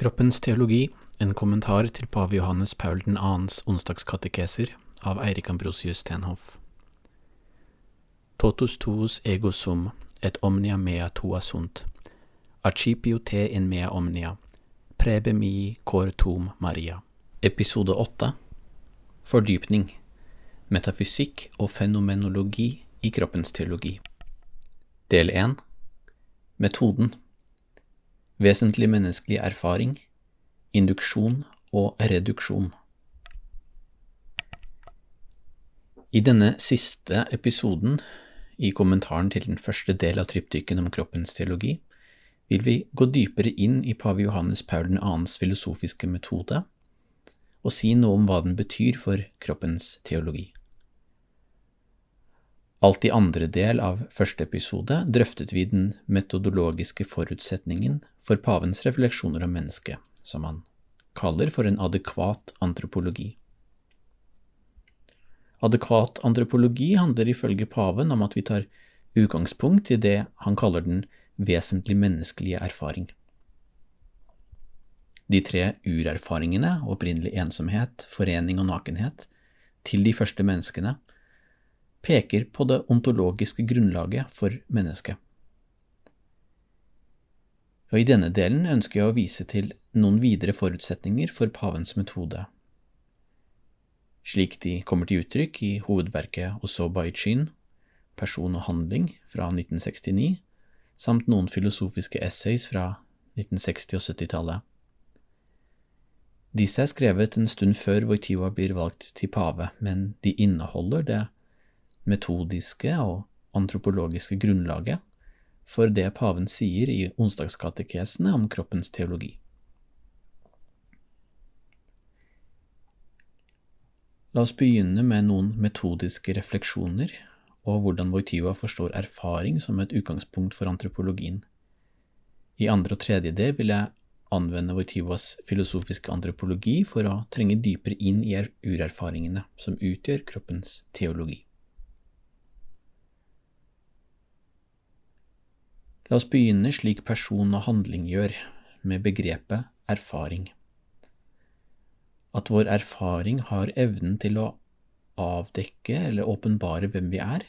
Kroppens teologi, en kommentar til pave Johannes Paul 2.s onsdagskatekeser av Eirik Ambrosius Stenhoff. Totus tuus ego sum, et omnia mea tua sunt, archipio te in mea omnia, prebe mi cor tum Maria. Episode 8 Fordypning. Metafysikk og fenomenologi i kroppens teologi. Del 1 Metoden Vesentlig menneskelig erfaring, induksjon og reduksjon. I denne siste episoden, i kommentaren til den første del av triptyken om kroppens teologi, vil vi gå dypere inn i pave Johannes Paul 2.s filosofiske metode og si noe om hva den betyr for kroppens teologi. Alt i andre del av første episode drøftet vi den metodologiske forutsetningen for pavens refleksjoner om mennesket, som han kaller for en adekvat antropologi. Adekvat antropologi handler ifølge paven om at vi tar utgangspunkt i det han kaller den vesentlig menneskelige erfaring. De tre urerfaringene, opprinnelig ensomhet, forening og nakenhet, til de første menneskene, peker på det ontologiske grunnlaget for mennesket. Og I denne delen ønsker jeg å vise til noen videre forutsetninger for pavens metode, slik de kommer til uttrykk i hovedverket Osobaichin, Person og handling fra 1969, samt noen filosofiske essays fra 1960- og 70-tallet. Disse er skrevet en stund før Voitiva blir valgt til pave, men de inneholder det metodiske og antropologiske grunnlaget for det paven sier i onsdagskatekesene om kroppens teologi. La oss begynne med noen metodiske refleksjoner og hvordan Wojtyła forstår erfaring som et utgangspunkt for antropologien. I andre og tredje del vil jeg anvende Wojtyłas filosofiske antropologi for å trenge dypere inn i urerfaringene som utgjør kroppens teologi. La oss begynne slik person og handling gjør, med begrepet erfaring. At vår erfaring har evnen til å avdekke eller åpenbare hvem vi er,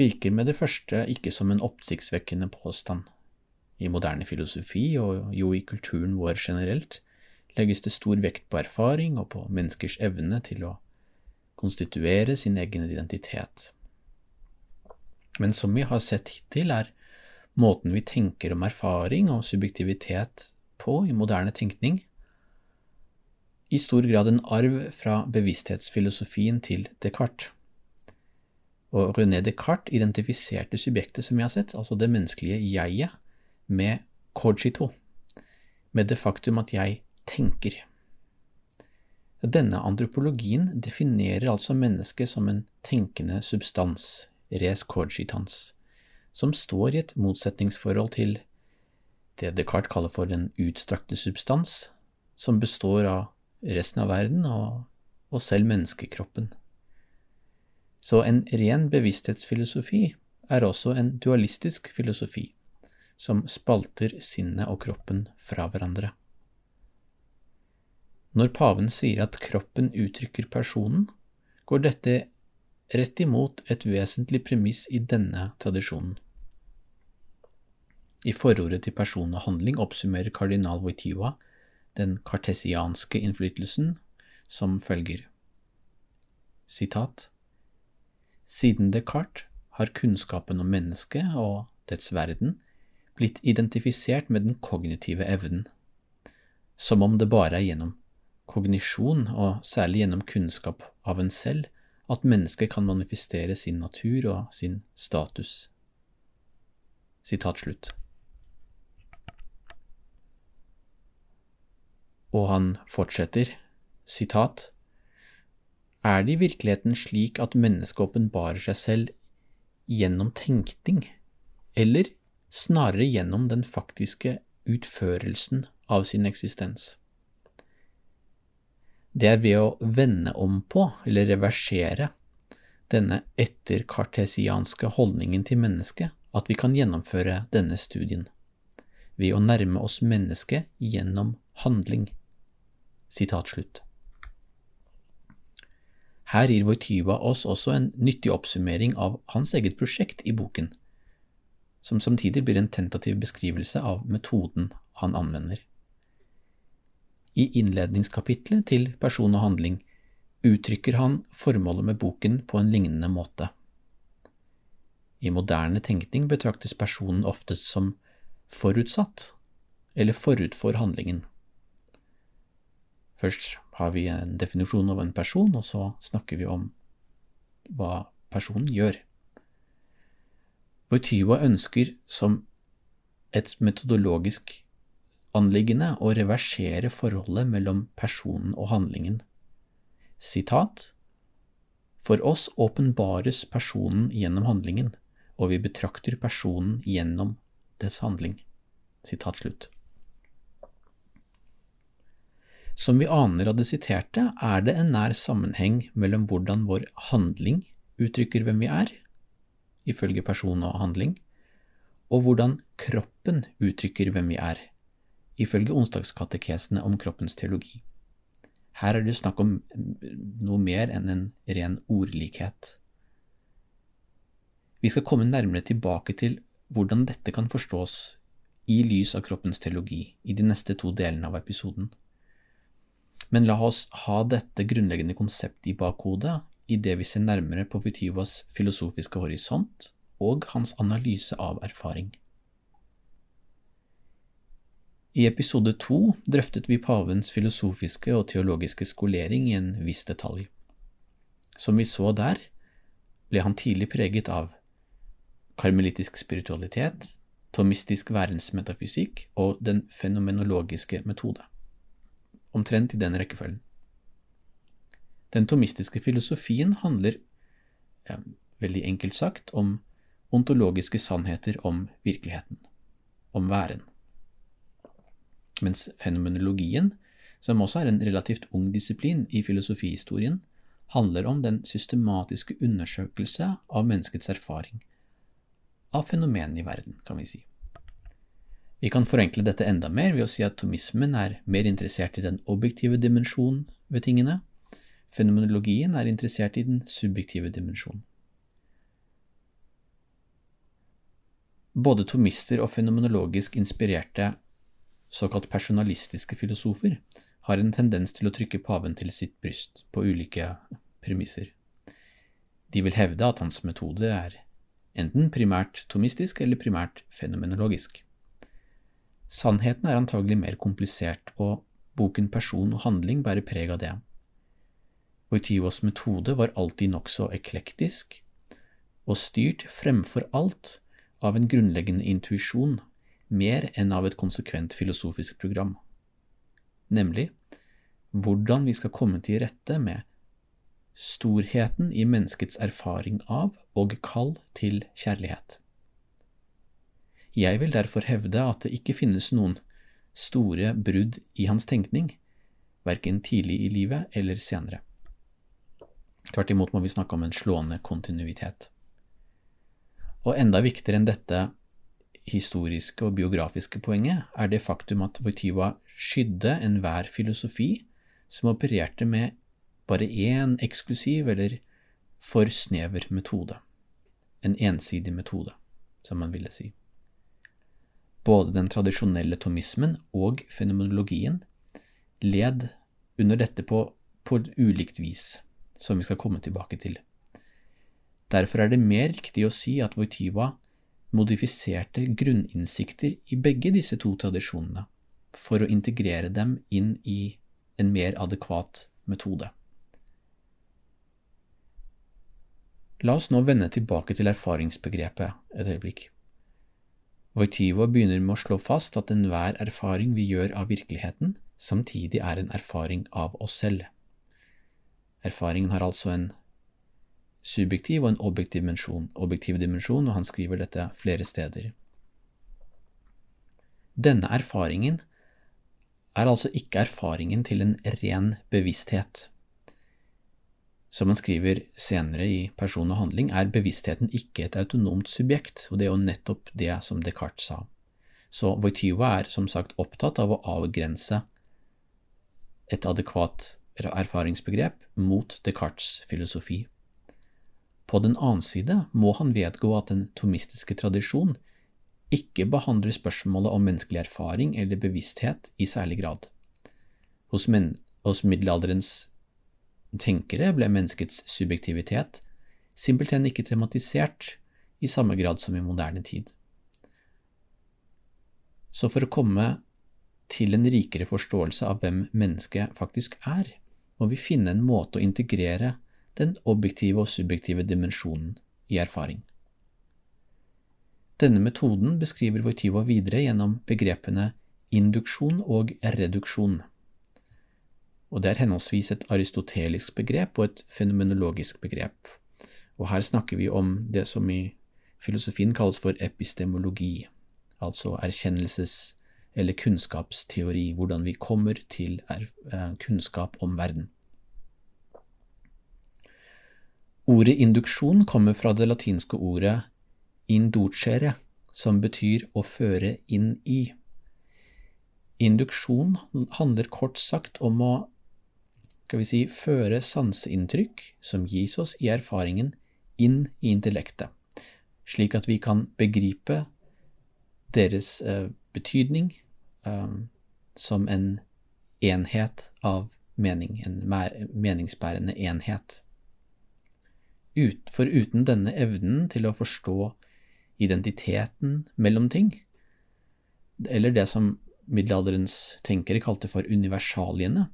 virker med det første ikke som en oppsiktsvekkende påstand. I moderne filosofi, og jo i kulturen vår generelt, legges det stor vekt på erfaring og på menneskers evne til å konstituere sin egen identitet. Men som vi har sett hittil, er måten vi tenker om erfaring og subjektivitet på i moderne tenkning, i stor grad en arv fra bevissthetsfilosofien til Descartes. Og René Descartes identifiserte subjektet, som vi har sett, altså det menneskelige jeget, med cogito, med det faktum at jeg tenker. Denne antropologien definerer altså mennesket som en tenkende substans, res cogitans, som står i et motsetningsforhold til det Descartes kaller for den utstrakte substans, som består av resten av verden og, og selv menneskekroppen. Så en ren bevissthetsfilosofi er også en dualistisk filosofi, som spalter sinnet og kroppen fra hverandre. Når paven sier at kroppen uttrykker personen, går dette rett imot et vesentlig premiss i denne tradisjonen. I forordet til person og handling oppsummerer kardinal Wojtyła den kartesianske innflytelsen som følger. Sitat Siden Descartes har kunnskapen om mennesket og dets verden blitt identifisert med den kognitive evnen, som om det bare er gjennom kognisjon, og særlig gjennom kunnskap av en selv, at mennesket kan manifestere sin natur og sin status. Sitat slutt. Og han fortsetter, sitat, Er det i virkeligheten slik at mennesket åpenbarer seg selv gjennom tenkning, eller snarere gjennom den faktiske utførelsen av sin eksistens? Det er ved å vende om på, eller reversere, denne etterkartesianske holdningen til mennesket at vi kan gjennomføre denne studien, ved å nærme oss mennesket gjennom handling. Sitat slutt. Her gir Voityva oss også en nyttig oppsummering av hans eget prosjekt i boken, som samtidig blir en tentativ beskrivelse av metoden han anvender. I innledningskapitlet til Person og handling uttrykker han formålet med boken på en lignende måte. I moderne tenkning betraktes personen oftest som forutsatt, eller forut for handlingen. Først har vi en definisjon av en person, og så snakker vi om hva personen gjør. Wojtyva ønsker som et metodologisk anliggende å reversere forholdet mellom personen og handlingen. Sitat For oss åpenbares personen gjennom handlingen, og vi betrakter personen gjennom dets handling. Sitat slutt. Som vi aner av det siterte, er det en nær sammenheng mellom hvordan vår handling uttrykker hvem vi er, ifølge person og handling, og hvordan kroppen uttrykker hvem vi er, ifølge onsdagskatekesene om kroppens teologi. Her er det snakk om noe mer enn en ren ordlikhet. Vi skal komme nærmere tilbake til hvordan dette kan forstås i lys av kroppens teologi i de neste to delene av episoden. Men la oss ha dette grunnleggende konseptet i bakhodet idet vi ser nærmere på Futivas filosofiske horisont og hans analyse av erfaring. I episode to drøftet vi pavens filosofiske og teologiske skolering i en viss detalj. Som vi så der, ble han tidlig preget av karmelittisk spiritualitet, tomistisk værensmetafysikk og den fenomenologiske metode. Omtrent i den rekkefølgen. Den tomistiske filosofien handler, ja, veldig enkelt sagt, om ontologiske sannheter om virkeligheten, om væren. Mens fenomenologien, som også er en relativt ung disiplin i filosofihistorien, handler om den systematiske undersøkelse av menneskets erfaring, av fenomenene i verden, kan vi si. Vi kan forenkle dette enda mer ved å si at tomismen er mer interessert i den objektive dimensjonen ved tingene, fenomenologien er interessert i den subjektive dimensjonen. Både tomister og fenomenologisk inspirerte såkalt personalistiske filosofer har en tendens til å trykke paven til sitt bryst på ulike premisser. De vil hevde at hans metode er enten primært tomistisk eller primært fenomenologisk. Sannheten er antagelig mer komplisert, og boken Person og handling bærer preg av det. Wojtyvos metode var alltid nokså eklektisk, og styrt fremfor alt av en grunnleggende intuisjon, mer enn av et konsekvent filosofisk program, nemlig hvordan vi skal komme til rette med storheten i menneskets erfaring av og kall til kjærlighet. Jeg vil derfor hevde at det ikke finnes noen store brudd i hans tenkning, verken tidlig i livet eller senere. Tvert imot må vi snakke om en slående kontinuitet. Og enda viktigere enn dette historiske og biografiske poenget er det faktum at Voitiva skydde enhver filosofi som opererte med bare én eksklusiv eller for snever metode. En ensidig metode, som man ville si. Både den tradisjonelle tomismen og fenomenologien led under dette på, på ulikt vis, som vi skal komme tilbake til. Derfor er det mer riktig å si at Wojtyva modifiserte grunninnsikter i begge disse to tradisjonene for å integrere dem inn i en mer adekvat metode. La oss nå vende tilbake til erfaringsbegrepet et øyeblikk. Voitivo begynner med å slå fast at enhver erfaring vi gjør av virkeligheten, samtidig er en erfaring av oss selv. Erfaringen har altså en subjektiv og en objektiv dimensjon, objektiv dimensjon, og han skriver dette flere steder. Denne erfaringen er altså ikke erfaringen til en ren bevissthet. Som han skriver senere i Person og handling, er bevisstheten ikke et autonomt subjekt, og det er jo nettopp det som Descartes sa. Så Voitiva er som sagt opptatt av å avgrense et adekvat erfaringsbegrep mot Descartes' filosofi. På den annen side må han vedgå at den tomistiske tradisjon ikke behandler spørsmålet om menneskelig erfaring eller bevissthet i særlig grad. Hos, men, hos middelalderens tenkere ble menneskets subjektivitet simpelthen ikke tematisert i samme grad som i moderne tid. Så for å komme til en rikere forståelse av hvem mennesket faktisk er, må vi finne en måte å integrere den objektive og subjektive dimensjonen i erfaring. Denne metoden beskriver Voitiva videre gjennom begrepene induksjon og reduksjon. Og det er henholdsvis et aristotelisk begrep og et fenomenologisk begrep. Og her snakker vi om det som i filosofien kalles for epistemologi, altså erkjennelses- eller kunnskapsteori, hvordan vi kommer til eh, kunnskap om verden. Ordet induksjon kommer fra det latinske ordet inducere, som betyr å føre inn i. Induksjon handler kort sagt om å skal vi si, føre sanseinntrykk som gis oss i erfaringen, inn i intellektet, slik at vi kan begripe deres eh, betydning eh, som en enhet av mening, en meningsbærende enhet. Ut, for uten denne evnen til å forstå identiteten mellom ting, eller det som middelalderens tenkere kalte for universaliene,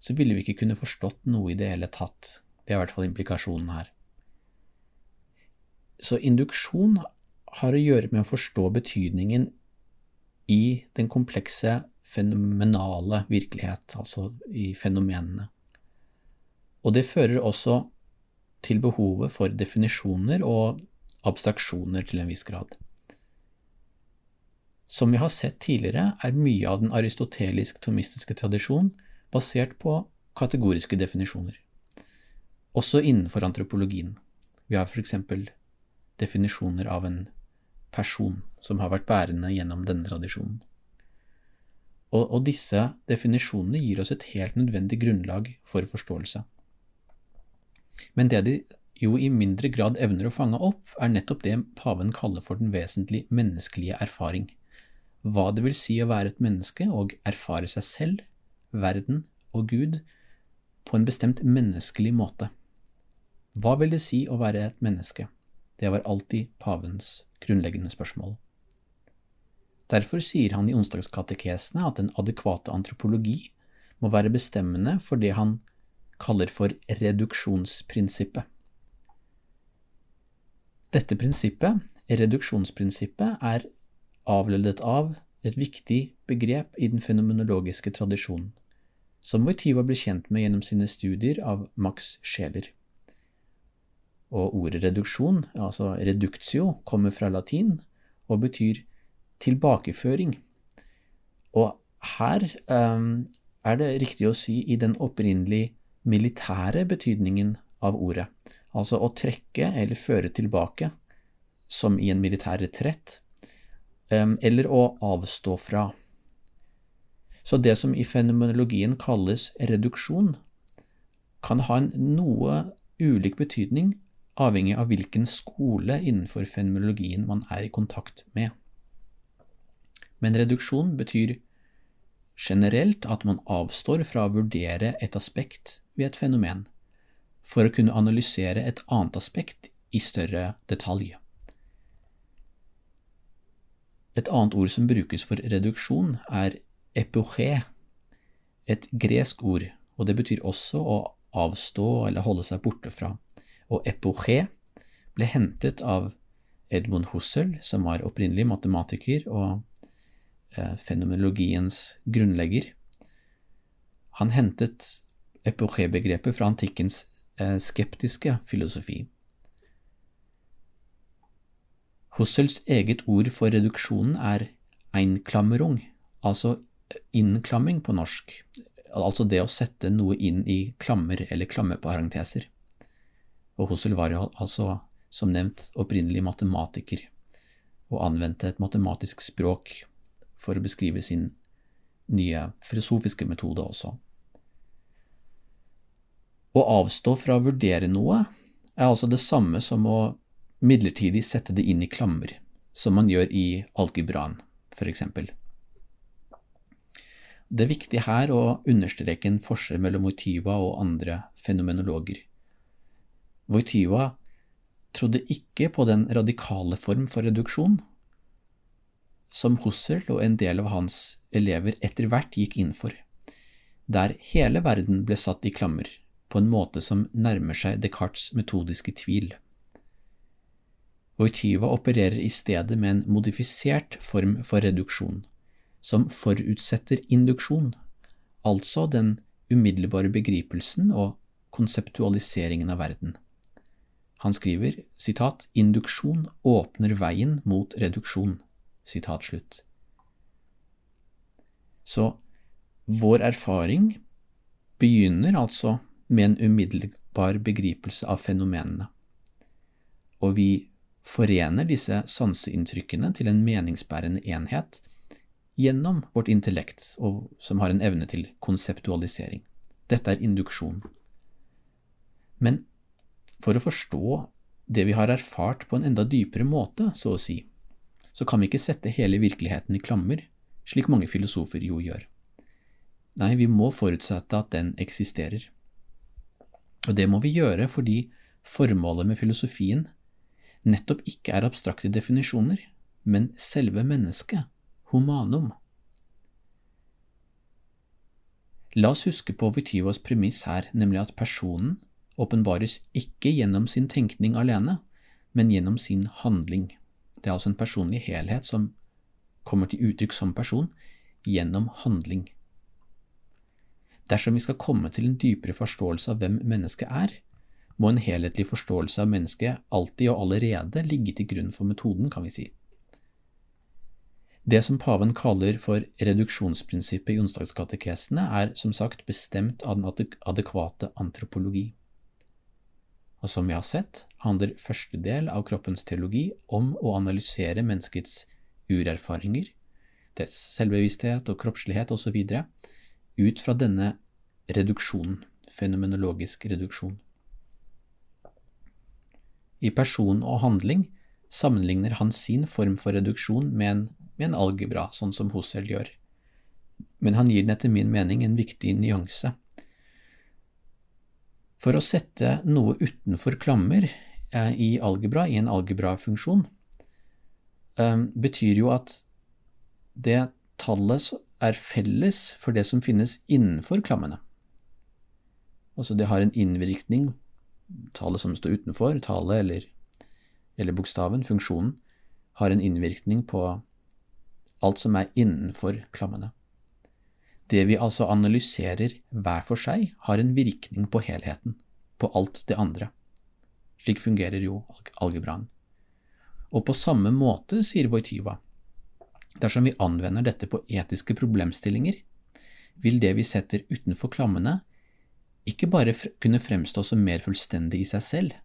så ville vi ikke kunne forstått noe i det hele tatt. Det er i hvert fall implikasjonen her. Så induksjon har å gjøre med å forstå betydningen i den komplekse, fenomenale virkelighet, altså i fenomenene. Og det fører også til behovet for definisjoner og abstraksjoner til en viss grad. Som vi har sett tidligere, er mye av den aristotelisk-tomistiske tradisjon basert på kategoriske definisjoner, også innenfor antropologien. Vi har eksempel definisjoner av en person som har vært bærende gjennom denne tradisjonen. Og, og disse definisjonene gir oss et helt nødvendig grunnlag for forståelse. Men det de jo i mindre grad evner å fange opp, er nettopp det paven kaller for den vesentlig menneskelige erfaring. Hva det vil si å være et menneske og erfare seg selv, verden og Gud på en bestemt menneskelig måte. Hva vil det si å være et menneske? Det var alltid pavens grunnleggende spørsmål. Derfor sier han i onsdagskatekesene at den adekvate antropologi må være bestemmende for det han kaller for reduksjonsprinsippet. Dette prinsippet, reduksjonsprinsippet, er avledet av et viktig begrep i den fenomenologiske tradisjonen, som Voityva ble kjent med gjennom sine studier av Max Scheler. Og ordet reduksjon, altså reductio, kommer fra latin og betyr tilbakeføring. Og her um, er det riktig å si i den opprinnelige militære betydningen av ordet, altså å trekke eller føre tilbake, som i en militær retrett, um, eller å avstå fra. Så det som i fenomenologien kalles reduksjon, kan ha en noe ulik betydning avhengig av hvilken skole innenfor fenomenologien man er i kontakt med. Men reduksjon betyr generelt at man avstår fra å vurdere et aspekt ved et fenomen, for å kunne analysere et annet aspekt i større detalj. Et annet ord som brukes for reduksjon, er epoché, et gresk ord, og det betyr også å avstå eller holde seg borte fra og epoché ble hentet av Edmund Husserl, som var opprinnelig matematiker og fenomenologiens grunnlegger. Han hentet epoché-begrepet fra antikkens eh, skeptiske filosofi. Husserls eget ord for reduksjonen er einklammerung, altså innklamming på norsk, altså det å sette noe inn i klammer eller klammeparenteser og Hussel var jo altså, som nevnt, opprinnelig matematiker, og anvendte et matematisk språk for å beskrive sin nye filosofiske metode også. Å avstå fra å vurdere noe er altså det samme som å midlertidig sette det inn i klammer, som man gjør i algebraen, for eksempel. Det er viktig her å understreke en forskjell mellom Voitiva og andre fenomenologer. Voitiva trodde ikke på den radikale form for reduksjon, som Husserl og en del av hans elever etter hvert gikk inn for, der hele verden ble satt i klammer, på en måte som nærmer seg Descartes' metodiske tvil. Voityva opererer i stedet med en modifisert form for reduksjon, som forutsetter induksjon, altså den umiddelbare begripelsen og konseptualiseringen av verden. Han skriver sitat, induksjon åpner veien mot reduksjon. Sitat slutt. Så vår erfaring begynner altså med en umiddelbar begripelse av fenomenene, og vi forener disse sanseinntrykkene til en meningsbærende enhet gjennom vårt intellekt, som har en evne til konseptualisering. Dette er induksjon. Men for å forstå det vi har erfart på en enda dypere måte, så å si, så kan vi ikke sette hele virkeligheten i klammer, slik mange filosofer jo gjør. Nei, vi må forutsette at den eksisterer. Og det må vi gjøre fordi formålet med filosofien nettopp ikke er abstrakte definisjoner, men selve mennesket, humanum. La oss huske på Vitivas premiss her, nemlig at personen åpenbares ikke gjennom sin tenkning alene, men gjennom sin handling. Det er altså en personlig helhet som kommer til uttrykk som person gjennom handling. Dersom vi skal komme til en dypere forståelse av hvem mennesket er, må en helhetlig forståelse av mennesket alltid og allerede ligge til grunn for metoden, kan vi si. Det som paven kaller for reduksjonsprinsippet i onsdagskatekesene, er som sagt bestemt av den adekvate antropologi. Og som vi har sett, handler første del av kroppens teologi om å analysere menneskets urerfaringer, dets selvbevissthet og kroppslighet osv., ut fra denne reduksjonen, fenomenologisk reduksjon. I person og handling sammenligner han sin form for reduksjon med en, med en algebra, sånn som Husserl gjør, men han gir den etter min mening en viktig nyanse. For å sette noe utenfor klammer eh, i algebra, i en algebrafunksjon, eh, betyr jo at det tallet er felles for det som finnes innenfor klammene. Altså det har en innvirkning, tallet som står utenfor, tallet eller, eller bokstaven, funksjonen, har en innvirkning på alt som er innenfor klammene. Det vi altså analyserer hver for seg, har en virkning på helheten, på alt det andre. Slik fungerer jo algebraen. Og på samme måte, sier Voityva, dersom vi anvender dette på etiske problemstillinger, vil det vi setter utenfor klammene, ikke bare kunne fremstå som mer fullstendig i seg selv,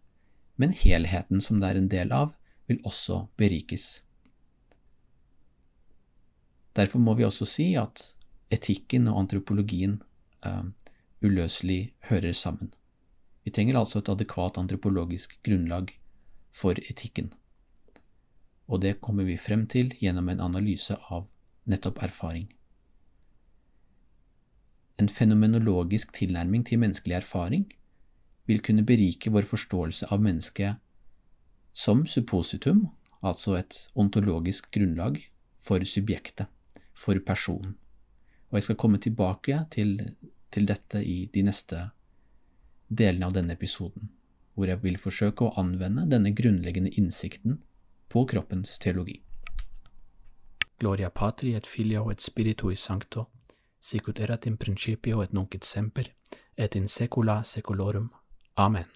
men helheten som det er en del av, vil også berikes. Derfor må vi også si at etikken og antropologien uh, uløselig hører sammen. Vi trenger altså et adekvat antropologisk grunnlag for etikken, og det kommer vi frem til gjennom en analyse av nettopp erfaring. En fenomenologisk tilnærming til menneskelig erfaring vil kunne berike vår forståelse av mennesket som suppositum, altså et ontologisk grunnlag for subjektet, for personen. Og jeg skal komme tilbake til, til dette i de neste delene av denne episoden, hvor jeg vil forsøke å anvende denne grunnleggende innsikten på kroppens teologi. Gloria patri et filio et spiritui sancto, sicut erat in principio et nunc et semper, et in secula secolorum. Amen.